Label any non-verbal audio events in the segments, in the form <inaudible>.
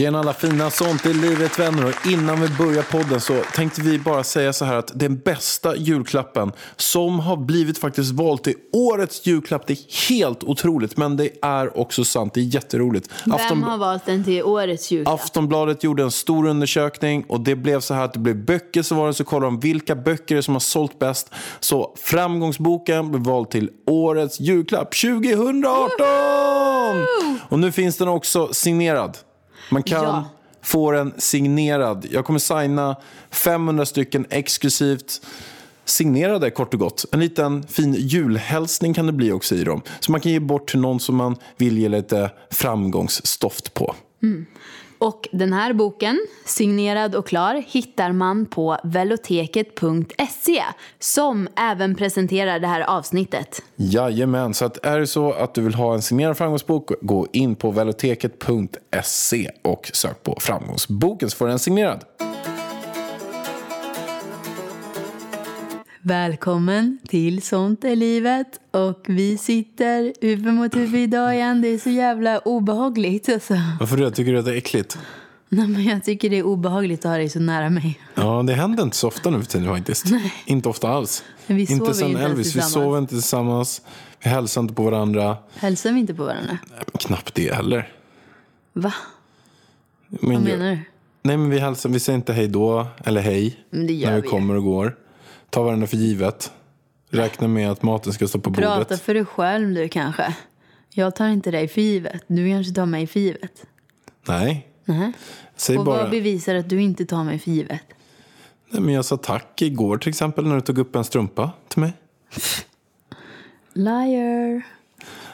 Tjena alla fina, sånt är livet vänner och innan vi börjar podden så tänkte vi bara säga så här att den bästa julklappen som har blivit faktiskt vald till årets julklapp, det är helt otroligt men det är också sant, det är jätteroligt. Vem Afton- har valt den till årets julklapp? Aftonbladet gjorde en stor undersökning och det blev så här att det blev böcker så var det så kollade de vilka böcker som har sålt bäst. Så framgångsboken blev vald till årets julklapp 2018! Och nu finns den också signerad. Man kan Ja. få den signerad. Jag kommer signa 500 stycken exklusivt signerade kort och gott. En liten fin julhälsning kan det bli också i dem. Så man kan ge bort till någon som man vill ge lite framgångsstoft på. Och den här boken, signerad och klar, hittar man på veloteket.se som även presenterar det här avsnittet. Jajamän, så att är det så att du vill ha en signerad framgångsbok, gå in på veloteket.se och sök på framgångsboken så får du den signerad. Välkommen till Sånt är livet och vi sitter huvud mot huvud idag igen. Det är så jävla obehagligt alltså. Varför det? Tycker du att det är äckligt? Nej, men jag tycker det är obehagligt att ha dig så nära mig. Ja, det händer inte så ofta nu för tiden faktiskt. Inte ofta alls. Men vi sover inte sen inte Elvis. Vi sover inte tillsammans. Vi hälsar inte på varandra. Hälsar vi inte på varandra? Nej, knappt det heller. Va? Men Vad menar du? Nej, men vi hälsar. Vi säger inte hej då eller hej Men det gör när vi vi kommer och går. Tar varandra för givet. Räknar med att maten ska stå på Prata bordet. för dig själv du kanske. Jag tar inte dig för givet. Du kanske tar mig för givet. Nej. Nej. Säg Och bara. vad bevisar att du inte tar mig för givet? Nej, men jag sa tack igår till exempel när du tog upp en strumpa till mig. Liar.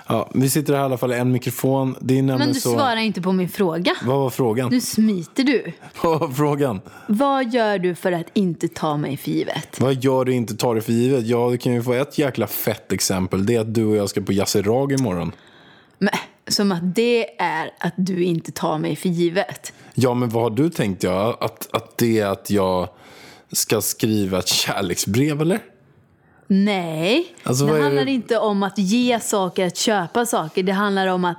Ja, vi sitter här i alla fall i en mikrofon. Det är Men du så... svarar inte på min fråga. Vad var frågan? Nu smiter du. <laughs> Vad var frågan? Vad gör du för att inte ta mig för givet? Vad gör du inte tar det för givet? Ja, det kan ju få ett jäkla fett exempel. Det är att du och jag ska på Yassirag imorgon. Men, som att det är att du inte tar mig för givet. Ja, men vad har du tänkt? Ja? Att, att det är att jag ska skriva ett kärleksbrev, eller? Nej, Alltså, det handlar det- inte om att ge saker, att köpa saker. Det handlar om att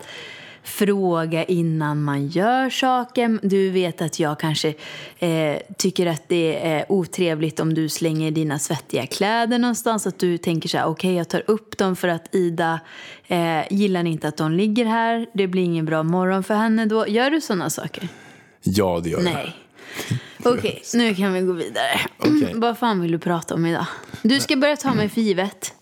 fråga innan man gör saker. Du vet att jag kanske eh, tycker att det är otrevligt om du slänger dina svettiga kläder någonstans. Att du tänker så här, okej jag tar upp dem för att Ida eh, gillar inte att de ligger här. Det blir ingen bra morgon för henne då. Gör du sådana saker? Ja, det gör jag. Okej, nu kan vi gå vidare. Okej. Vad fan vill du prata om idag? Du ska börja ta mig för givet.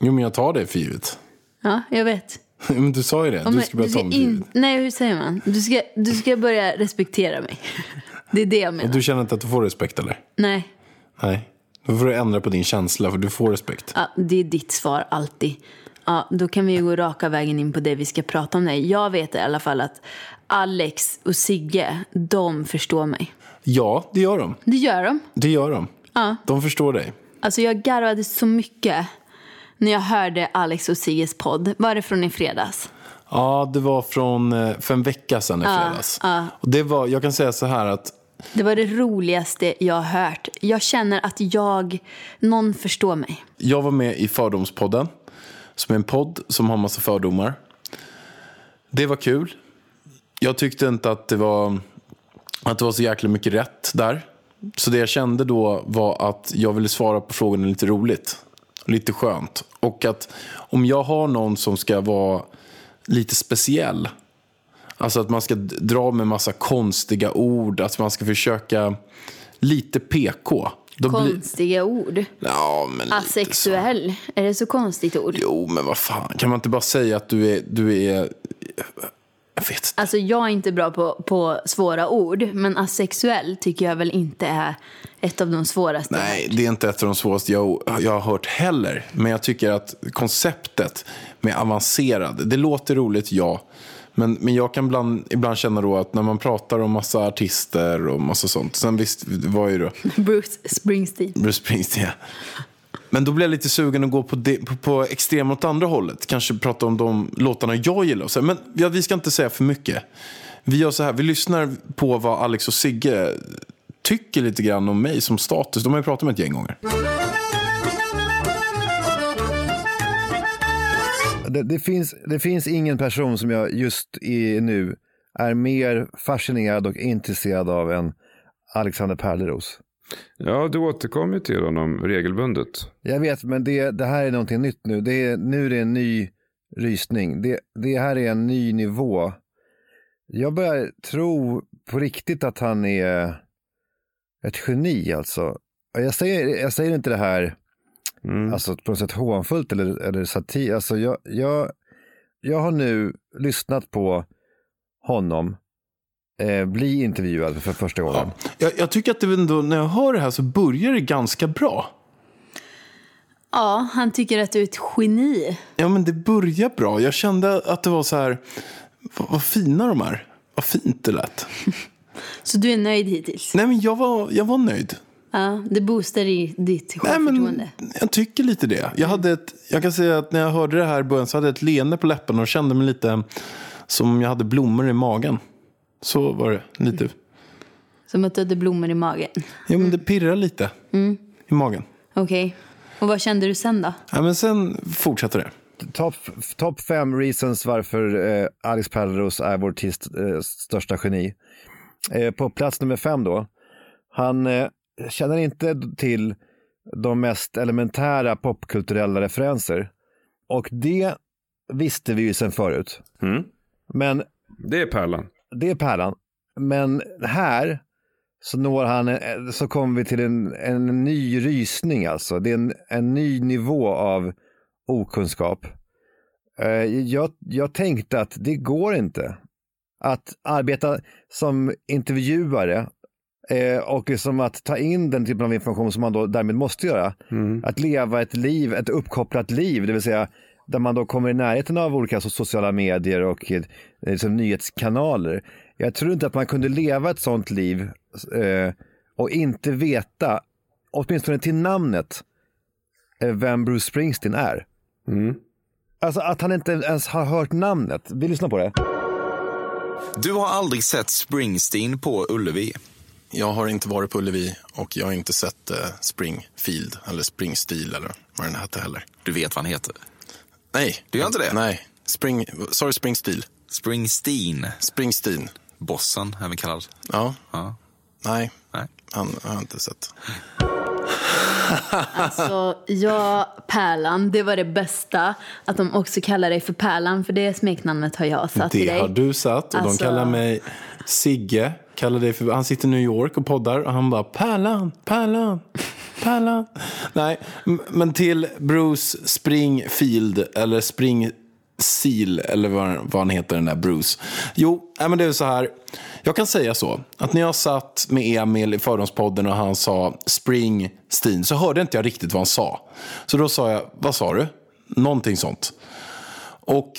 Jo, men jag tar det för givet. Ja, jag vet. <laughs> Men du sa ju det. Du ska börja ta mig för givet. Nej, hur säger man? Du ska, du ska börja respektera mig. <laughs> Det är det jag menar. Och du känner inte att du får respekt, eller? Nej, Nej. Då får du ändra på din känsla, för du får respekt. ja, det är ditt svar alltid. Ja, då kan vi ju gå raka vägen in på det vi ska prata om. Nej, jag vet i alla fall att Alex och Sigge, de förstår mig. Ja, det gör de. Det gör de. Det gör de. Ja. De förstår dig. Alltså jag garvade så mycket när jag hörde Alex och Sigges podd. Var det från i fredags? Ja, det var från eh, för en vecka sedan i fredags. Och det var, jag kan säga så här att Det var det roligaste jag har hört. Jag känner att jag, någon förstår mig. jag var med i Fördomspodden. Som är en podd som har massa fördomar. Det var kul. Jag tyckte inte att det var, att det var så jäkla mycket rätt där. Så det jag kände då var att jag ville svara på frågorna lite roligt. Lite skönt. Och att om jag har någon som ska vara lite speciell. Alltså att man ska dra med massa konstiga ord. Att man ska försöka lite PK. Blir- Konstiga ord. Ja, men. Asexuell. Är det så konstigt ord? Jo, men vad fan. Kan man inte bara säga att du är, du är Jag vet. Alltså jag är inte bra på, på svåra ord, men asexuell tycker jag väl inte är ett av de svåraste. Nej, det är inte ett av de svåraste jag, jag har hört heller. Men jag tycker att konceptet med avancerad, det låter roligt, ja. Men, men jag kan ibland, ibland känna då att när man pratar om massa artister och massa sånt. Sen visst var ju då <laughs> Bruce Springsteen. Bruce Springsteen. ja. Men då blir jag lite sugen att gå på, de, på, på extrem åt andra hållet. Kanske prata om de låtarna jag gillar. och så. Men ja, vi ska inte säga för mycket. Vi gör så här, vi lyssnar på vad Alex och Sigge tycker lite grann om mig som status. De har ju pratat med ett gäng gånger. Det, det, finns, det finns ingen person som jag just i nu är mer fascinerad och intresserad av än Alexander Pärleros. Ja, du återkommer ju till honom regelbundet. Jag vet, men det, det här är någonting nytt nu. Det är, nu är det en ny rysning. Det, det här är en ny nivå. Jag börjar tro på riktigt att han är ett geni alltså. Jag säger, jag säger inte det här alltså, på något sätt hånfullt eller, eller satir. Alltså, jag, jag, jag har nu lyssnat på honom eh, bli intervjuad för första gången. Jag, jag tycker att det ändå, när jag hör det här så börjar det ganska bra. Ja, han tycker att du är ett geni. Ja, men det börjar bra. Jag kände att det var så här, vad, vad fina de är. Vad fint det lät. <laughs> Så du är nöjd hittills? Nej, men jag var, jag var nöjd. Ja, det boostar i ditt Nej, självförtroende. men jag tycker lite det. Jag, hade ett, jag kan säga att när jag hörde det här i början så hade jag ett leende på läpparna och kände mig lite som om jag hade blommor i magen. Så var det lite. Som att du hade blommor i magen. Ja, men det pirrar lite i magen. Okej. Och vad kände du sen då? Ja, men sen fortsatte det. Topp top fem reasons varför eh, Alex Pärleros är vår tids eh, största geni. Eh, på plats nummer fem då. Han eh, känner inte till de mest elementära popkulturella referenser. Och det visste vi ju sedan förut. Mm. Men Det är pärlan. Det är pärlan. Men här så når han, eh, så kommer vi till en, en ny rysning alltså. Det är en, en ny nivå av okunskap. Eh, Jag, jag tänkte att det går inte att arbeta som intervjuare eh, och som att ta in den typen av information som man då därmed måste göra. Att leva ett liv, ett uppkopplat liv, det vill säga där man då kommer i närheten av olika so- sociala medier och eh, liksom, nyhetskanaler. Jag tror inte att man kunde leva ett sånt liv eh, och inte veta, åtminstone till namnet, eh, vem Bruce Springsteen är. Alltså att han inte ens har hört namnet. Vi lyssnar på det. Du har aldrig sett Springsteen på Ullevi. Jag har inte varit på Ullevi och jag har inte sett eh, Springfield eller Springstil eller vad den hette heller. Du vet vad han heter. Nej. Du gör inte det? Nej. Spring, sorry, Springstil. Springsteen. Springsteen. Bossen, även kallad. Ja. Ja. Nej. Nej. Han har jag inte sett. Så ja, Pärlan, det var det bästa. Att de också kallar dig för Pärlan, för det smeknamnet har jag satt till Det dig. har du satt och Alltså- de kallar mig Sigge. Kallar dig för, han sitter i New York och poddar och han bara Pärlan, Pärlan, Pärlan. Nej, men till Bruce Springfield eller Spring Seal eller vad, vad han heter den där Bruce. Jo, nej, men det är så här. Jag kan säga så att när jag satt med Emil i Fördomspodden och han sa Springsteen så hörde inte jag riktigt vad han sa. Så då sa jag, vad sa du? Någonting sånt. Och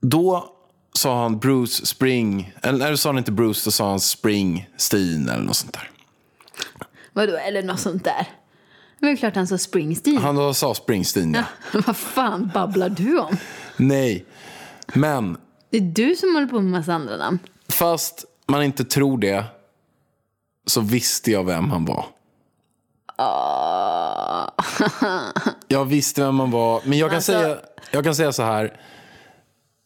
då sa han Bruce Spring, eller nej, sa han inte Bruce, då sa han Springsteen eller något sånt där. Vadå, eller något sånt där? Men det är klart han sa Springsteen. Han då sa Springsteen, ja. Vad fan babblar du om? Nej, men Det är du som håller på med massa andra namn. fast man inte tror det så visste jag vem han var. <laughs> Jag visste vem han var, men jag kan, Alltså- säga, jag kan säga så här.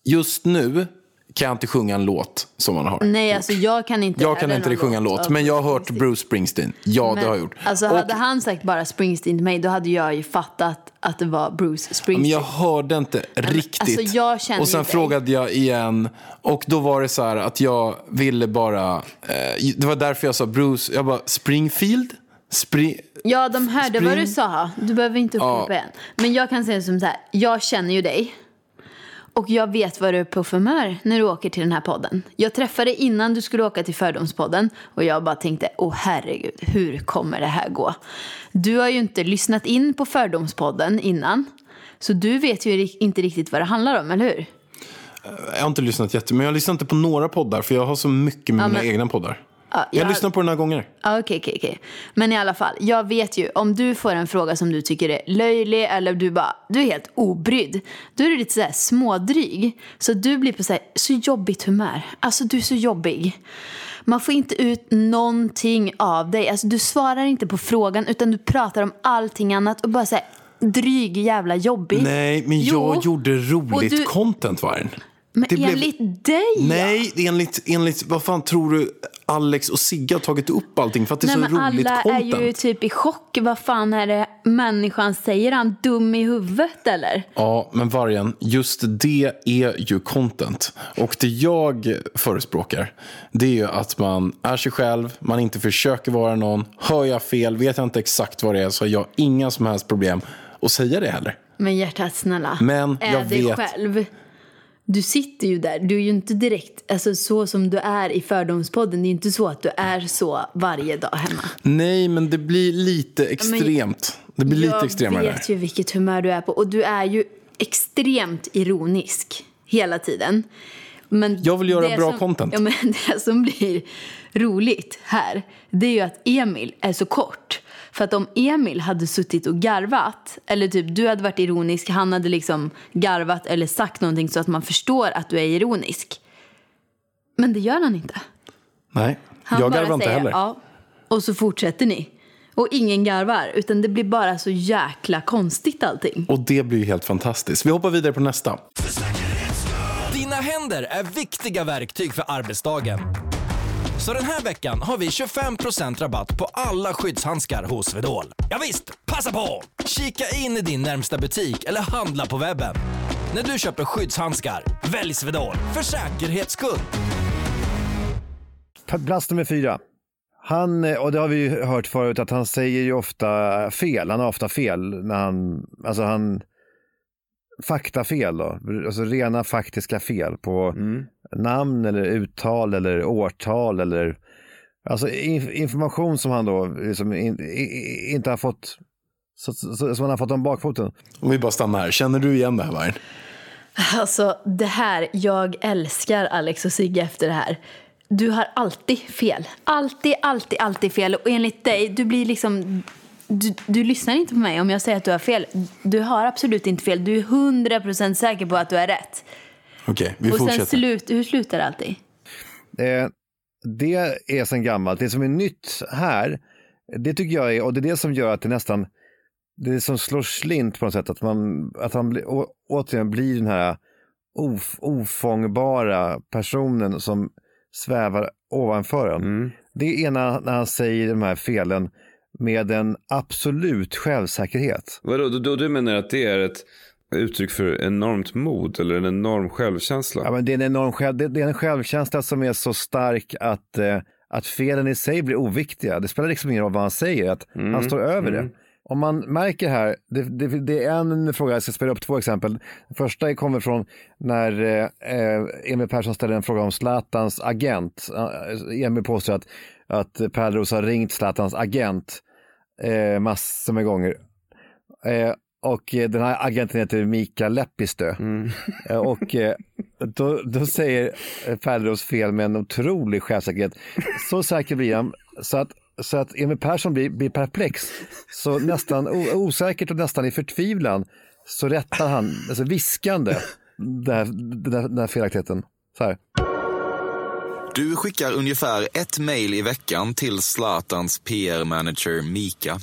Just nu kan jag inte sjunga en låt som han har. Nej, alltså jag kan inte Jag kan inte sjunga en låt, men jag har hört. Bruce Springsteen. Ja, det Men, har jag gjort. Alltså, Och- hade han sagt bara Springsteen till mig, då hade jag ju fattat att det var Bruce Springsteen. Men jag hörde inte riktigt. alltså, jag känner och sen frågade jag igen. Och då var det så här att jag ville bara... Eh, det var därför jag sa Bruce. Jag bara, Springfield? Spring... Ja, de hörde vad du Spring- sa. Du behöver inte upprepa Ja. igen. Men jag kan säga som så här, jag känner ju dig. Och jag vet vad du är på för humör när du åker till den här podden. Jag träffade dig innan du skulle åka till Fördomspodden och jag bara tänkte, åh herregud, hur kommer det här gå? Du har ju inte lyssnat in på Fördomspodden innan. Så du vet ju inte riktigt vad det handlar om, eller hur? Jag har inte lyssnat jättemycket, men jag lyssnar inte på några poddar för jag har så mycket med Ja, mina men- egna poddar. Ja, Jag jag- lyssnar på den här gånger. Okej, okej, okej. Men i alla fall, jag vet ju om du får en fråga som du tycker är löjlig eller du bara, du är helt obrydd. Då är du lite sådär smådryg. Så du blir på så, här, så jobbigt humör. Alltså du är så jobbig. Man får inte ut någonting av dig. Alltså du svarar inte på frågan utan du pratar om allting annat och bara såhär dryg jävla jobbig. Nej, men jag Jo. gjorde roligt du- content, Vargen. Men det blev- enligt dig Nej, enligt, enligt, vad fan tror du Alex och Sigge har tagit upp allting för att det är Nej, så men roligt alla content? är ju typ i chock. Vad fan är det människan säger? Är han dum i huvudet eller? Ja, men Vargen, just det är ju content. Och det jag förespråkar, det är ju att man är sig själv, man inte försöker vara någon. Hör jag fel, vet jag inte exakt vad det är, så har jag inga som helst problem att säga det heller. Men hjärtat snälla, Men är jag dig vet- själv. Du sitter ju där, du är ju inte direkt alltså, så som du är i Fördomspodden. Det är inte så att du är så varje dag hemma. Nej, men det blir lite extremt. Det blir lite extremare Jag vet ju vilket humör du är på och du är ju extremt ironisk hela tiden. Men Jag vill göra bra som, content. Ja, men <laughs> det som blir roligt här, det är ju att Emil är så kort. För att om Emil hade suttit och garvat, eller typ du hade varit ironisk, han hade liksom garvat eller sagt någonting så att man förstår att du är ironisk. Men det gör han inte. Nej, Han jag garvar inte heller. Ja, och så fortsätter ni. Och ingen garvar, utan det blir bara så jäkla konstigt allting. Och det blir ju helt fantastiskt. Vi hoppar vidare på nästa. Dina händer är viktiga verktyg för arbetsdagen. Så den här veckan har vi 25% rabatt på alla skyddshandskar hos Swedol. Ja visst, passa på! Kika in i din närmsta butik eller handla på webben. När du köper skyddshandskar, välj Swedol för säkerhets skull. Plats nummer fyra. Han, eh, och det har vi ju hört förut, att han säger ju ofta fel. Han har ofta fel när han, alltså han, faktafel då. Alltså rena faktiska fel på namn eller uttal eller årtal eller alltså in, information som han då liksom in, i, inte har fått, så, så, som han har fått om bakfoten. Om vi bara stannar här. Känner du igen det här, Vargen? Alltså det här, jag älskar Alex och Sigge efter det här. Du har alltid fel. Alltid, alltid, alltid fel. Och enligt dig, du blir liksom... Du, du lyssnar inte på mig om jag säger att du har fel. Du har absolut inte fel. Du är hundra procent säker på att du har rätt. Okej, vi och sen fortsätter. slut, hur slutar det alltid? Eh, det är sen gammalt. Det som är nytt här, det tycker jag är, och det är det som gör att det nästan, det är som slår slint på något sätt, att man, att han blir, å, återigen blir den här of, ofångbara personen som svävar ovanför en. Mm. Det är när, när han säger de här felen med en absolut självsäkerhet. Vadå, då, då, du menar att det är ett uttryck för enormt mod eller en enorm självkänsla? Ja, men det, är en enorm själv, det, det är en självkänsla som är så stark att, eh, att felen i sig blir oviktiga. Det spelar liksom ingen roll vad han säger, att han står över det. Om man märker här, det, det, det är en fråga, jag ska spela upp två exempel. Den första kommer från när eh, Emil Persson ställer en fråga om Zlatans agent. Eh, Emil påstår att, att Pärleros har ringt Zlatans agent eh, massor med gånger. Eh, och eh, den här agenten heter Mika Leppistö. Eh, Och eh, då, då säger Pärleros fel med en otrolig självsäkerhet. Så säker blir han så att, så att Emil Persson blir, blir perplex. Så nästan osäkert och nästan i förtvivlan så rättar han, alltså viskande, den här, den här, den här felaktigheten. Så här. Du skickar ungefär ett mejl i veckan till Zlatans PR-manager Mika.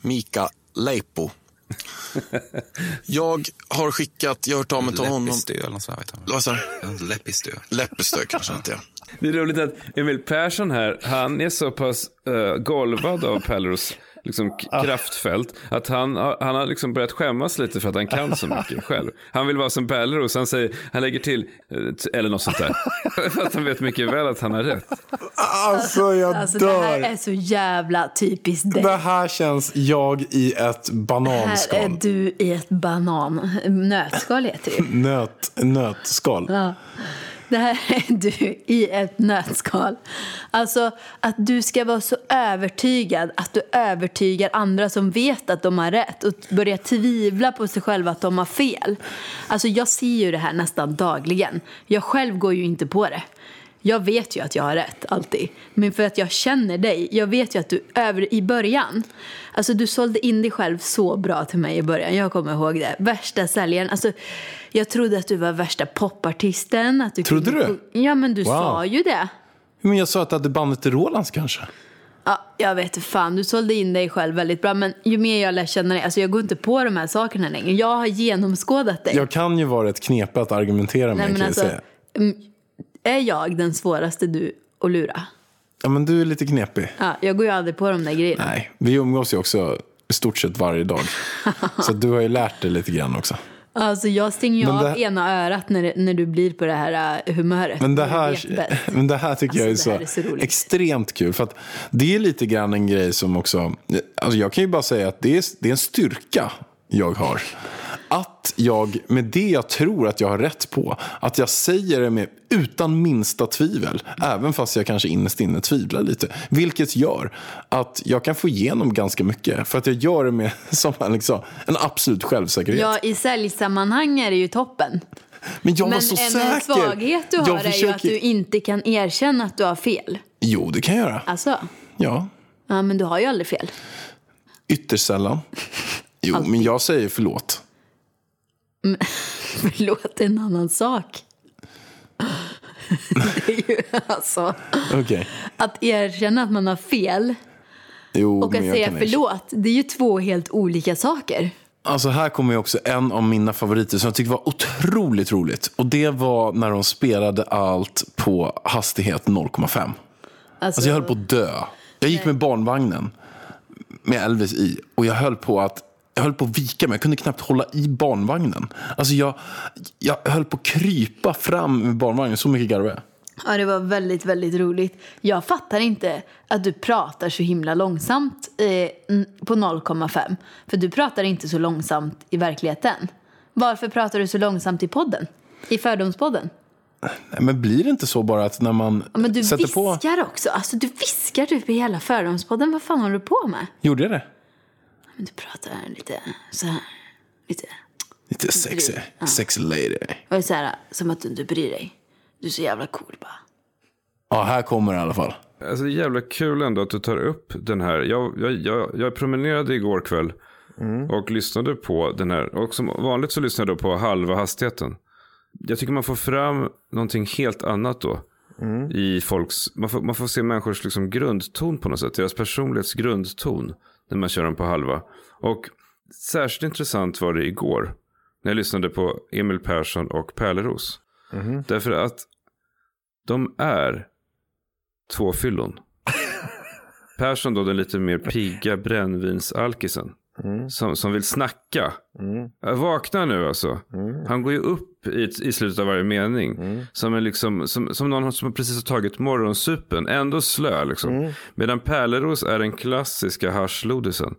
Mika Leipo. <laughs> jag har skickat, jag har hört av mig till honom. Leppistö eller något sånt. Vad sa du? Leppistö. Leppestö kanske inte är. Det är roligt att Emil Persson här, han är så pass uh, golvad av Pelleros liksom, k- kraftfält. Att han, har- han har liksom börjat skämmas lite för att han kan så mycket <laughs> själv. Han vill vara som Pärleros. Han, säger, han lägger till, eh, eller något sånt där. <laughs> för att han vet mycket väl att han har rätt. Alltså jag Alltså det dör. här är så jävla typiskt dig. Det här känns jag i ett Här är bananskal. du i ett banan... Nötskal heter det. <laughs> Nöt, nötskal. Ja. Det här är du i ett nötskal. Alltså att du ska vara så övertygad att du övertygar andra som vet att de har rätt och börjar tvivla på sig själva att de har fel. Alltså jag ser ju det här nästan dagligen. Jag själv går ju inte på det. Jag vet ju att jag har rätt, alltid. Men för att jag känner dig, jag vet ju att du över i början, alltså du sålde in dig själv så bra till mig i början, jag kommer ihåg det. Värsta säljaren, alltså jag trodde att du var värsta popartisten. Att du Trodde kunde du? Ja men du Wow. sa ju det. Men jag sa att du hade bandet till Rolands kanske. Ja, jag vet fan, du sålde in dig själv väldigt bra. Men ju mer jag lär känna dig, alltså jag går inte på de här sakerna längre. Jag har genomskådat dig. Jag kan ju vara ett knep att argumentera med Nej, kan men jag alltså, säga. Är jag den svåraste du att lura? Ja men du är lite knepig. Ja, jag går ju aldrig på de där grejerna. Nej, vi umgås ju också i stort sett varje dag. <laughs> Så du har ju lärt dig lite grann också. Alltså jag stänger ju Men av det- ena örat när, när du blir på det här äh, humöret. Men det här, <laughs> men det här tycker jag är Alltså, så, är så extremt kul. För att det är lite grann en grej som också... Alltså jag kan ju bara säga att det är, det är en styrka jag har. Att jag, med det jag tror att jag har rätt på, att jag säger det med utan minsta tvivel. Även fast jag kanske innerst inne tvivlar lite. Vilket gör att jag kan få igenom ganska mycket. För att jag gör det med <laughs> som en, liksom, en absolut självsäkerhet. Ja, i säljsammanhang är det ju toppen. men jag var Men så en säker. svaghet du Jag har är ju att du inte kan erkänna att du har fel. Jo, det kan jag göra. Alltså, Ja, ja men du har ju aldrig fel. Ytterst sällan. Jo, men jag säger förlåt. <laughs> Förlåt, det är en annan sak. <laughs> Det är ju alltså, Okej. att erkänna att man har fel Jo, och men att säga förlåt, det är ju två helt olika saker. Alltså här kommer ju också en av mina favoriter som jag tyckte var otroligt roligt. Och det var när de spelade allt på hastighet 0,5. Alltså, Alltså jag höll på att dö. Jag gick med barnvagnen med Elvis i och jag höll på att jag höll på att vika mig. Jag kunde knappt hålla i barnvagnen. Alltså jag, jag höll på att krypa fram med barnvagnen. Så mycket garvade. Ja, det var väldigt, väldigt roligt. Jag fattar inte att du pratar så himla långsamt eh, på 0,5. För du pratar inte så långsamt i verkligheten. Varför pratar du så långsamt i podden? I Fördomspodden? Nej, men blir det inte så bara att när man Ja, men du sätter viskar på... också. Alltså, du viskar typ i hela Fördomspodden. Vad fan håller du på med? Gjorde jag det? Men du pratar lite så här. Lite. Lite sexy. Sexy lady. Och så här, som att du inte bryr dig. Du är så jävla cool bara. Ja, här kommer det i alla fall. Alltså det är jävla kul ändå att du tar upp den här. Jag, jag, jag, jag promenerade igår kväll och lyssnade på den här. Och som vanligt så lyssnar jag då på halva hastigheten. Jag tycker man får fram någonting helt annat då. I folks, man, får, man får se människors liksom grundton på något sätt. Deras personlighets grundton. När man kör dem på halva. Och särskilt intressant var det igår. När jag lyssnade på Emil Persson och Pärleros. Därför att de är två fyllon. <laughs> Persson då den lite mer pigga brännvinsalkisen. Som, som vill snacka. Jag vaknar nu alltså. Han går ju upp i, i slutet av varje mening. Som, en liksom, som, som någon som precis har tagit morgonsupen. Ändå slö liksom. Medan Pärleros är den klassiska haschlodisen.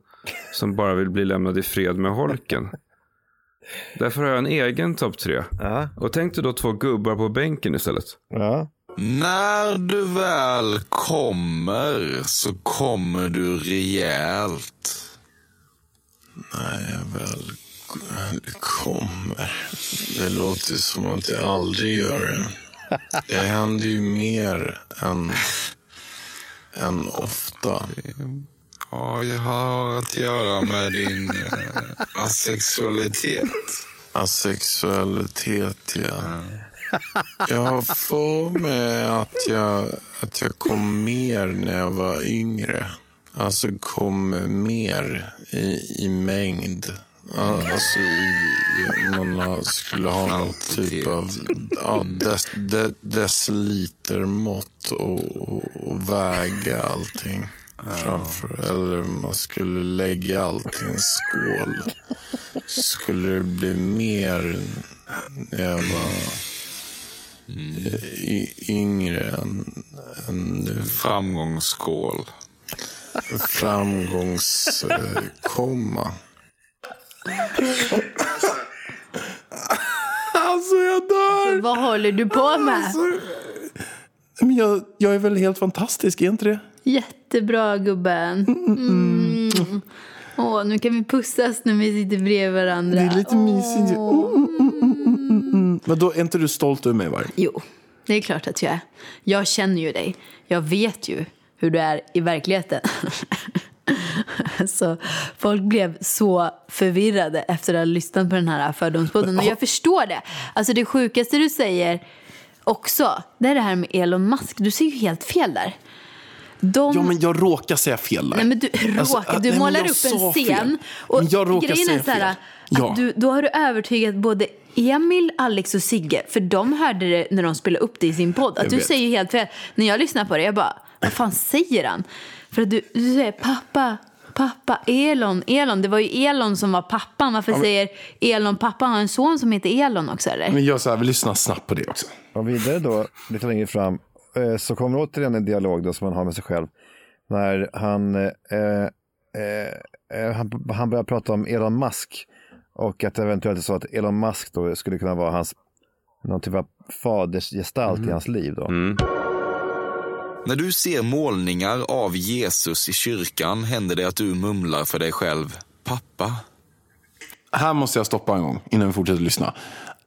Som bara vill bli lämnad i fred med holken. <laughs> Därför har jag en egen topp tre. Ja. Och tänk dig då två gubbar på bänken istället. Ja. När du väl kommer så kommer du rejält. När jag väl kommer. Det låter som att jag aldrig gör det. Det händer ju mer än, än ofta. Ja, jag har att göra med din eh, asexualitet. Asexualitet, ja. Jag har för mig att jag, att jag kom mer när jag var yngre. Alltså kom mer i, i mängd. Alltså i, man skulle ha någon typ av ja, des, de, decilitermått och, och, och väga allting. Framför, eller man skulle lägga allt i en skål. Skulle det bli mer när jag var yngre än, än nu. Framgångsskål. Framgångskomma. Alltså jag dör! Vad håller du på med? Alltså, Men jag, jag är väl helt fantastisk, är inte det? Jättebra gubben. Mm. Åh, nu kan vi pussas när vi sitter bredvid varandra. Det är lite mysigt. Men då är inte du stolt över mig, va? Jo, det är klart att jag är. Jag känner ju dig. Jag vet ju hur du är i verkligheten. <laughs> Så folk blev så förvirrade efter att ha lyssnat på den här fördomspodden. Och jag förstår det. Alltså det sjukaste du säger också, det är det här med Elon Musk. Du ser ju helt fel där. De... Ja, men jag råkar säga fel där. Nej, men du, råkar, Alltså, du nej, men målar jag upp en scen. Och Men jag råkar grejen är säga så här, fel. Ja. du, då har du övertygat både Emil, Alex och Sigge. För de hörde det när de spelade upp det i sin podd. Att Jag du vet. säger helt fel. När jag lyssnar på det, jag bara, vad fan säger han? För att du, du säger pappa, pappa, Elon, Elon. Det var ju Elon som var pappan. Varför säger Elon pappa? Han har en son som heter Elon också eller? Men jag så här, vi lyssnar snabbt på det också. Och vidare då, lite längre fram, så kommer återigen en dialog då som man har med sig själv. När han, eh, eh, eh, han, han börjar prata om Elon Musk. Och att det eventuellt är så att Elon Musk då skulle kunna vara hans, någon typ av fadersgestalt i hans liv då. När du ser målningar av Jesus i kyrkan händer det att du mumlar för dig själv. Pappa. Här måste jag stoppa en gång innan vi fortsätter lyssna.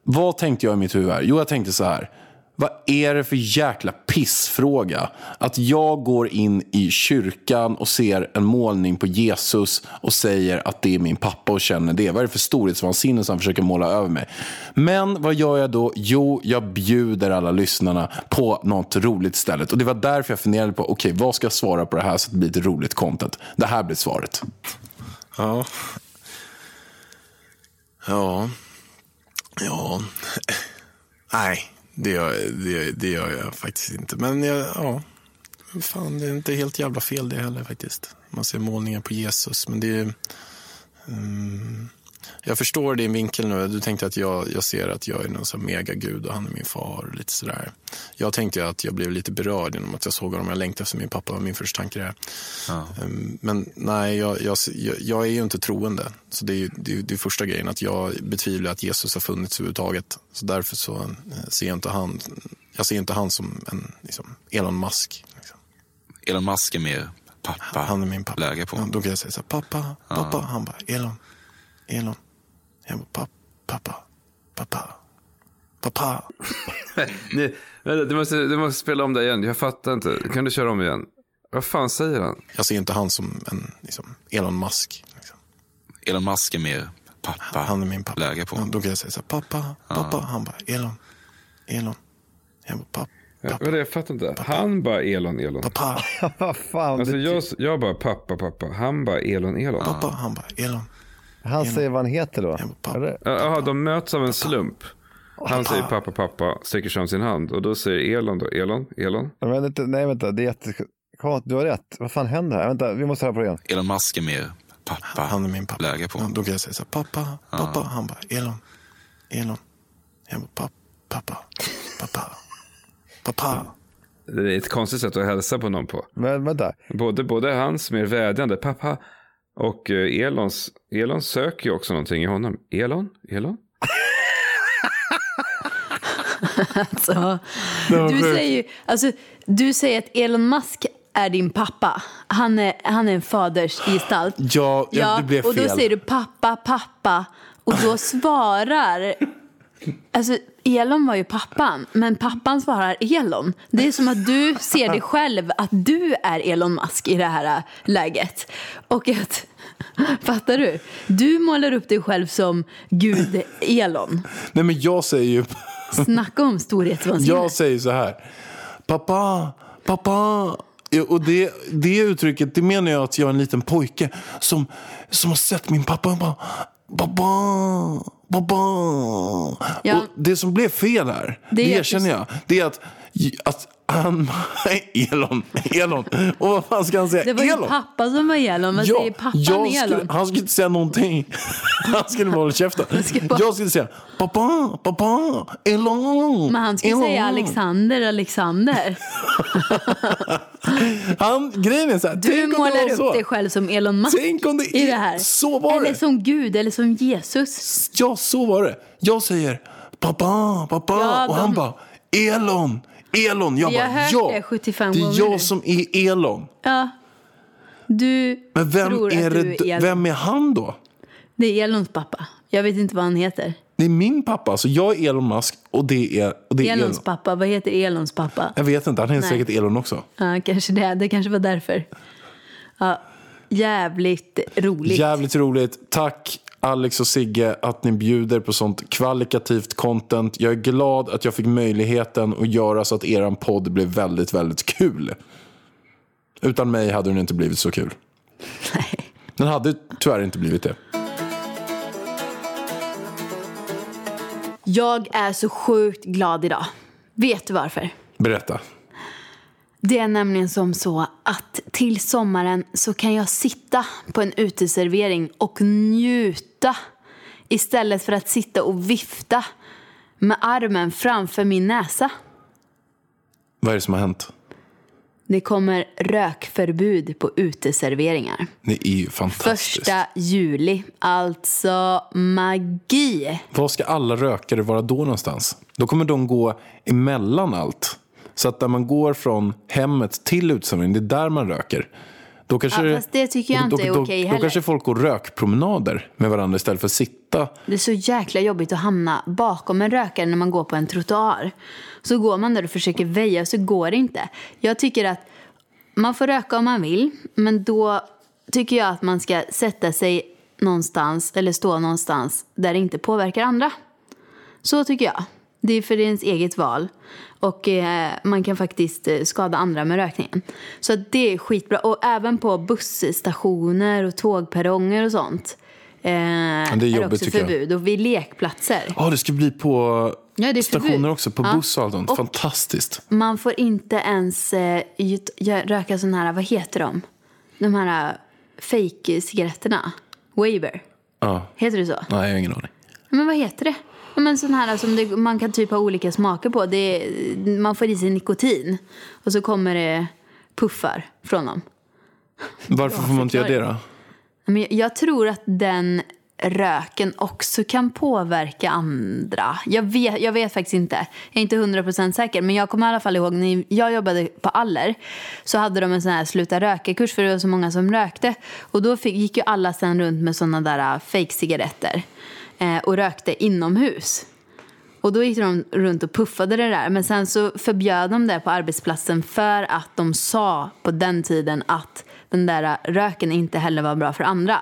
Vad tänkte jag i mitt huvud här? Jo, jag tänkte så här. Vad är det för jäkla pissfråga? Att jag går in i kyrkan och ser en målning på Jesus och säger att det är min pappa och känner det. Vad är det för storhetsvansinne som han försöker måla över mig? Men vad gör jag då? Jo, jag bjuder alla lyssnarna på något roligt istället. Och det var därför jag funderade på, okej, vad ska jag svara på det här så att det blir ett roligt content? Det här blir svaret. Ja. Ja. Ja. Nej, det gör, det, det gör jag faktiskt inte. Men jag, ja. Fan, det är inte helt jävla fel det heller faktiskt. Man ser målningar på Jesus, men det är... Um, jag förstår din vinkel nu. Du tänkte att jag, jag ser att jag är någon sån megagud och han är min far. Och lite sådär. Jag tänkte att jag blev lite berörd genom att jag såg honom. Jag längtade efter min pappa. var min första tanke där. Um, Men nej, jag, jag, jag, är ju inte troende. Så det är ju det är, det är första grejen. Att jag betvivlar att Jesus har funnits överhuvudtaget. Så därför så eh, ser jag inte han, jag ser inte han som en liksom, Elon Musk. Liksom. Elon Musk är mer pappa. Han är min pappa. Läge på Ja, då kan jag säga så här, pappa, pappa. Han bara, Elon, Elon. Jag bara, pappa, pappa, pappa, <laughs> pappa. Nej, vänta, du, måste, du måste spela om det igen. Jag fattar inte. Kan du köra om igen? Vad fan säger han? Jag ser inte han som en liksom, Elon Musk. Liksom. Elon Musk är mer pappa. Han är min pappa. Läge på Ja, då kan jag säga så här, pappa, pappa. Han bara, Elon, Elon. Jag bara, pappa, Ja, pappa, jag fattar inte. Han bara Elon, Elon. pappa, <laughs> Vad fan, Alltså jag, jag bara pappa, pappa. Han bara Elon, Elon. pappa. Han bara, Elon. Han säger vad han heter då. Jaha, de möts av en slump. Han säger pappa, pappa, sträcker fram sin hand. Och då säger Elon då, Elon, Elon. Men, nej, vänta, det är jättekonstigt. Du har rätt. Vad fan händer här? Vänta, vi måste höra på det igen. Elon Musk är mer pappa. Han är min pappa. Läge på Ja, honom. då kan jag säga så här, pappa, pappa. Han bara, Elon, Elon. Jag bara, pappa, pappa, pappa, pappa. Det är ett konstigt sätt att hälsa på någon på. Men vänta, Både, både hans mer vädjande, pappa, och eh, Elons. Elon söker ju också någonting i honom. Elon? Elon? Så, du, säger alltså, du säger att Elon Musk är din pappa. Han är, han är en fadersgestalt. Ja, ja, det blev och då fel. säger du pappa, pappa. Och då svarar... <laughs> Alltså, Elon var ju pappan, men pappan svarar Elon. Det är som att du ser dig själv att du är Elon Musk i det här äh, läget. Och att, <laughs> fattar du? Du målar upp dig själv som Gud Elon. Nej, men jag säger ju... Snacka om storhetsvansinne. Jag säger så här. Pappa, pappa. Och det, det uttrycket, det menar jag att jag är en liten pojke som, som har sett min pappa och bara, pappa, Ja. Och det som blev fel här, Det det, erkänner jag, det är att, att, Han, Elon, Elon. Och vad fan ska han säga? Det var ju Elon. pappa som var Elon. Vad säger pappan jag Elon? skulle, han skulle inte säga någonting. <laughs> Han skulle bara hålla käften. bara- Jag skulle säga pappa, pappa, Elon. Men han skulle Elon. säga Alexander, Alexander. <laughs> Han, grejen är så här, Du målar upp så. dig själv som Elon Musk Tänk om det i är- det här. så var eller det. som Gud, eller som Jesus. Ja, så var det. Jag säger pappa, pappa. Ja, och han de- bara Elon, Elon. Jag har bara hört ja. det 75 det är jag som är Elon. Ja. Du Men vem tror är, att du är Elon. vem är han då? Det är Elons pappa. Jag vet inte vad han heter. Det är min pappa. Alltså jag är Elon Musk och det är, och det är Elons Elon. pappa. Vad heter Elons pappa? Jag vet inte, han heter Nej. säkert Elon också. Ja, kanske det. Det kanske var därför. Ja, jävligt roligt. Jävligt roligt. Tack Alex och Sigge att ni bjuder på sånt kvalitativt content. Jag är glad att jag fick möjligheten att göra så att eran podd blev väldigt, väldigt kul. Utan mig hade den inte blivit så kul. Nej. Den hade tyvärr inte blivit det. Jag är så sjukt glad idag. Vet du varför? Berätta. Det är nämligen som så att till sommaren så kan jag sitta på en uteservering och njuta istället för att sitta och vifta med armen framför min näsa. Vad är det som har hänt? Det kommer rökförbud på uteserveringar. Det är ju fantastiskt. Första juli, alltså magi. Var ska alla rökare vara då någonstans? Då kommer de gå emellan allt. Så att när man går från hemmet till uteserveringen, det är där man röker. Då kanske, Ja, fast det tycker jag då, inte är då, okej Då heller. kanske folk går rökpromenader med varandra istället för att sitta. Det är så jäkla jobbigt att hamna bakom en rökare när man går på en trottoar. Så går man där och försöker väja så går det inte. Jag tycker att man får röka om man vill, men då tycker jag att man ska sätta sig någonstans eller stå någonstans där det inte påverkar andra. Så tycker jag. Det är för ens eget val. Och eh, man kan faktiskt eh, skada andra med rökningen. Så det är skitbra. Och även på busstationer och tågperronger och sånt. Eh, det är är jobbigt, också tycker jag. förbud. Och vid lekplatser. Ja, det ska bli på Ja, det är stationer förbud. också, på Ja. och sånt. Och- Fantastiskt. Man får inte ens eh, röka såna här, vad heter de? De här eh, fake-cigaretterna. Waver. Ja. Heter det så? Nej, jag har ingen aning. Men vad heter det? Ja, Men sån här som det, man kan typ ha olika smaker på. Det är, man får i sig nikotin. Och så kommer det puffar från dem. Varför får man inte göra det då? Men jag, tror att den röken också kan påverka andra. Jag vet, jag vet faktiskt inte. Jag är inte 100% säker. Men jag kommer i alla fall ihåg när jag jobbade på Aller. Så hade de en sån här sluta röka-kurs för det var så många som rökte. Och då fick, gick ju alla sen runt med såna där äh, fake-cigaretter. Eh, och rökte inomhus. Och då gick de runt och puffade det där. Men sen så förbjöd de det på arbetsplatsen för att de sa på den tiden att den där röken inte heller var bra för andra.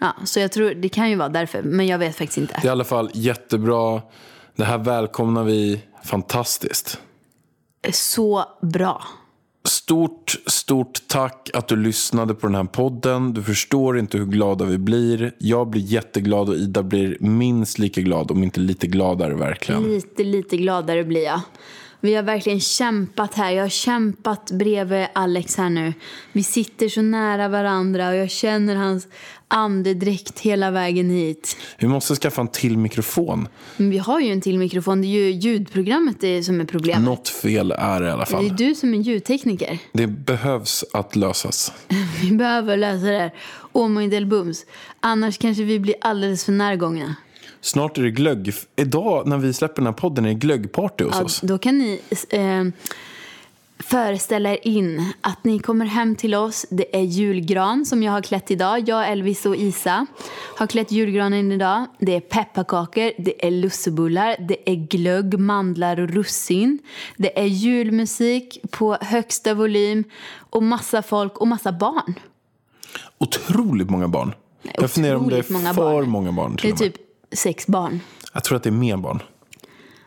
Ja, så jag tror det kan ju vara därför, men jag vet faktiskt inte. Det är i alla fall jättebra. Det här välkomnar vi fantastiskt. Så bra. Stort, stort tack att du lyssnade på den här podden. Du förstår inte hur glada vi blir. Jag blir jätteglad och Ida blir minst lika glad, om inte lite gladare verkligen. Lite, lite gladare blir jag. Vi har verkligen kämpat här. Jag har kämpat bredvid Alex här nu. Vi sitter så nära varandra och jag känner hans andedräkt hela vägen hit. Vi måste skaffa en till mikrofon. Men vi har ju en till mikrofon. Det är ju ljudprogrammet som är problemet. Något fel är det i alla Det är fall. du som är ljudtekniker. Det behövs att lösas. <laughs> Vi behöver lösa det här. Åmål del bums. Annars kanske vi blir alldeles för närgångna. Snart är det glögg. Idag när vi släpper den här podden är det glöggparty hos Ja, oss. då kan ni eh, föreställa er in att ni kommer hem till oss. Det är julgran som jag har klätt idag. Jag, Elvis och Isa har klätt julgranen idag. Det är pepparkakor, det är lussebullar, det är glögg, mandlar och russin. Det är julmusik på högsta volym och massa folk och massa barn. Otroligt många barn. Jag funderar om det är Otroligt många för barn. många barn. Det är typ sex barn. Jag tror att det är mer barn.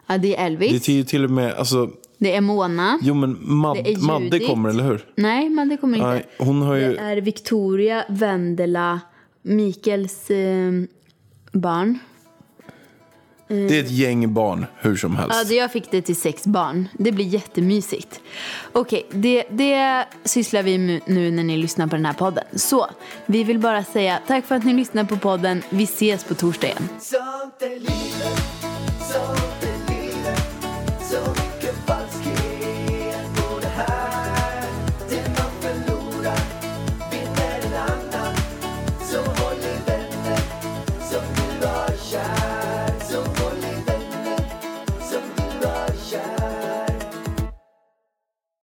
Ja, det är Elvis, Det är det, till, till och med, alltså, är Mona. jo men Mad, Det är Madde kommer, eller hur? Nej, men det kommer inte. Nej, hon har ju... Det är Victoria, Vendela, Mikels eh, barn. Det är ett gäng barn, hur som helst. Ja, det- jag fick det till sex barn. Det blir jättemysigt. Okej, det, det sysslar vi med nu när ni lyssnar på den här podden. Så, vi vill bara säga tack för att ni lyssnar på podden. Vi ses på torsdag igen.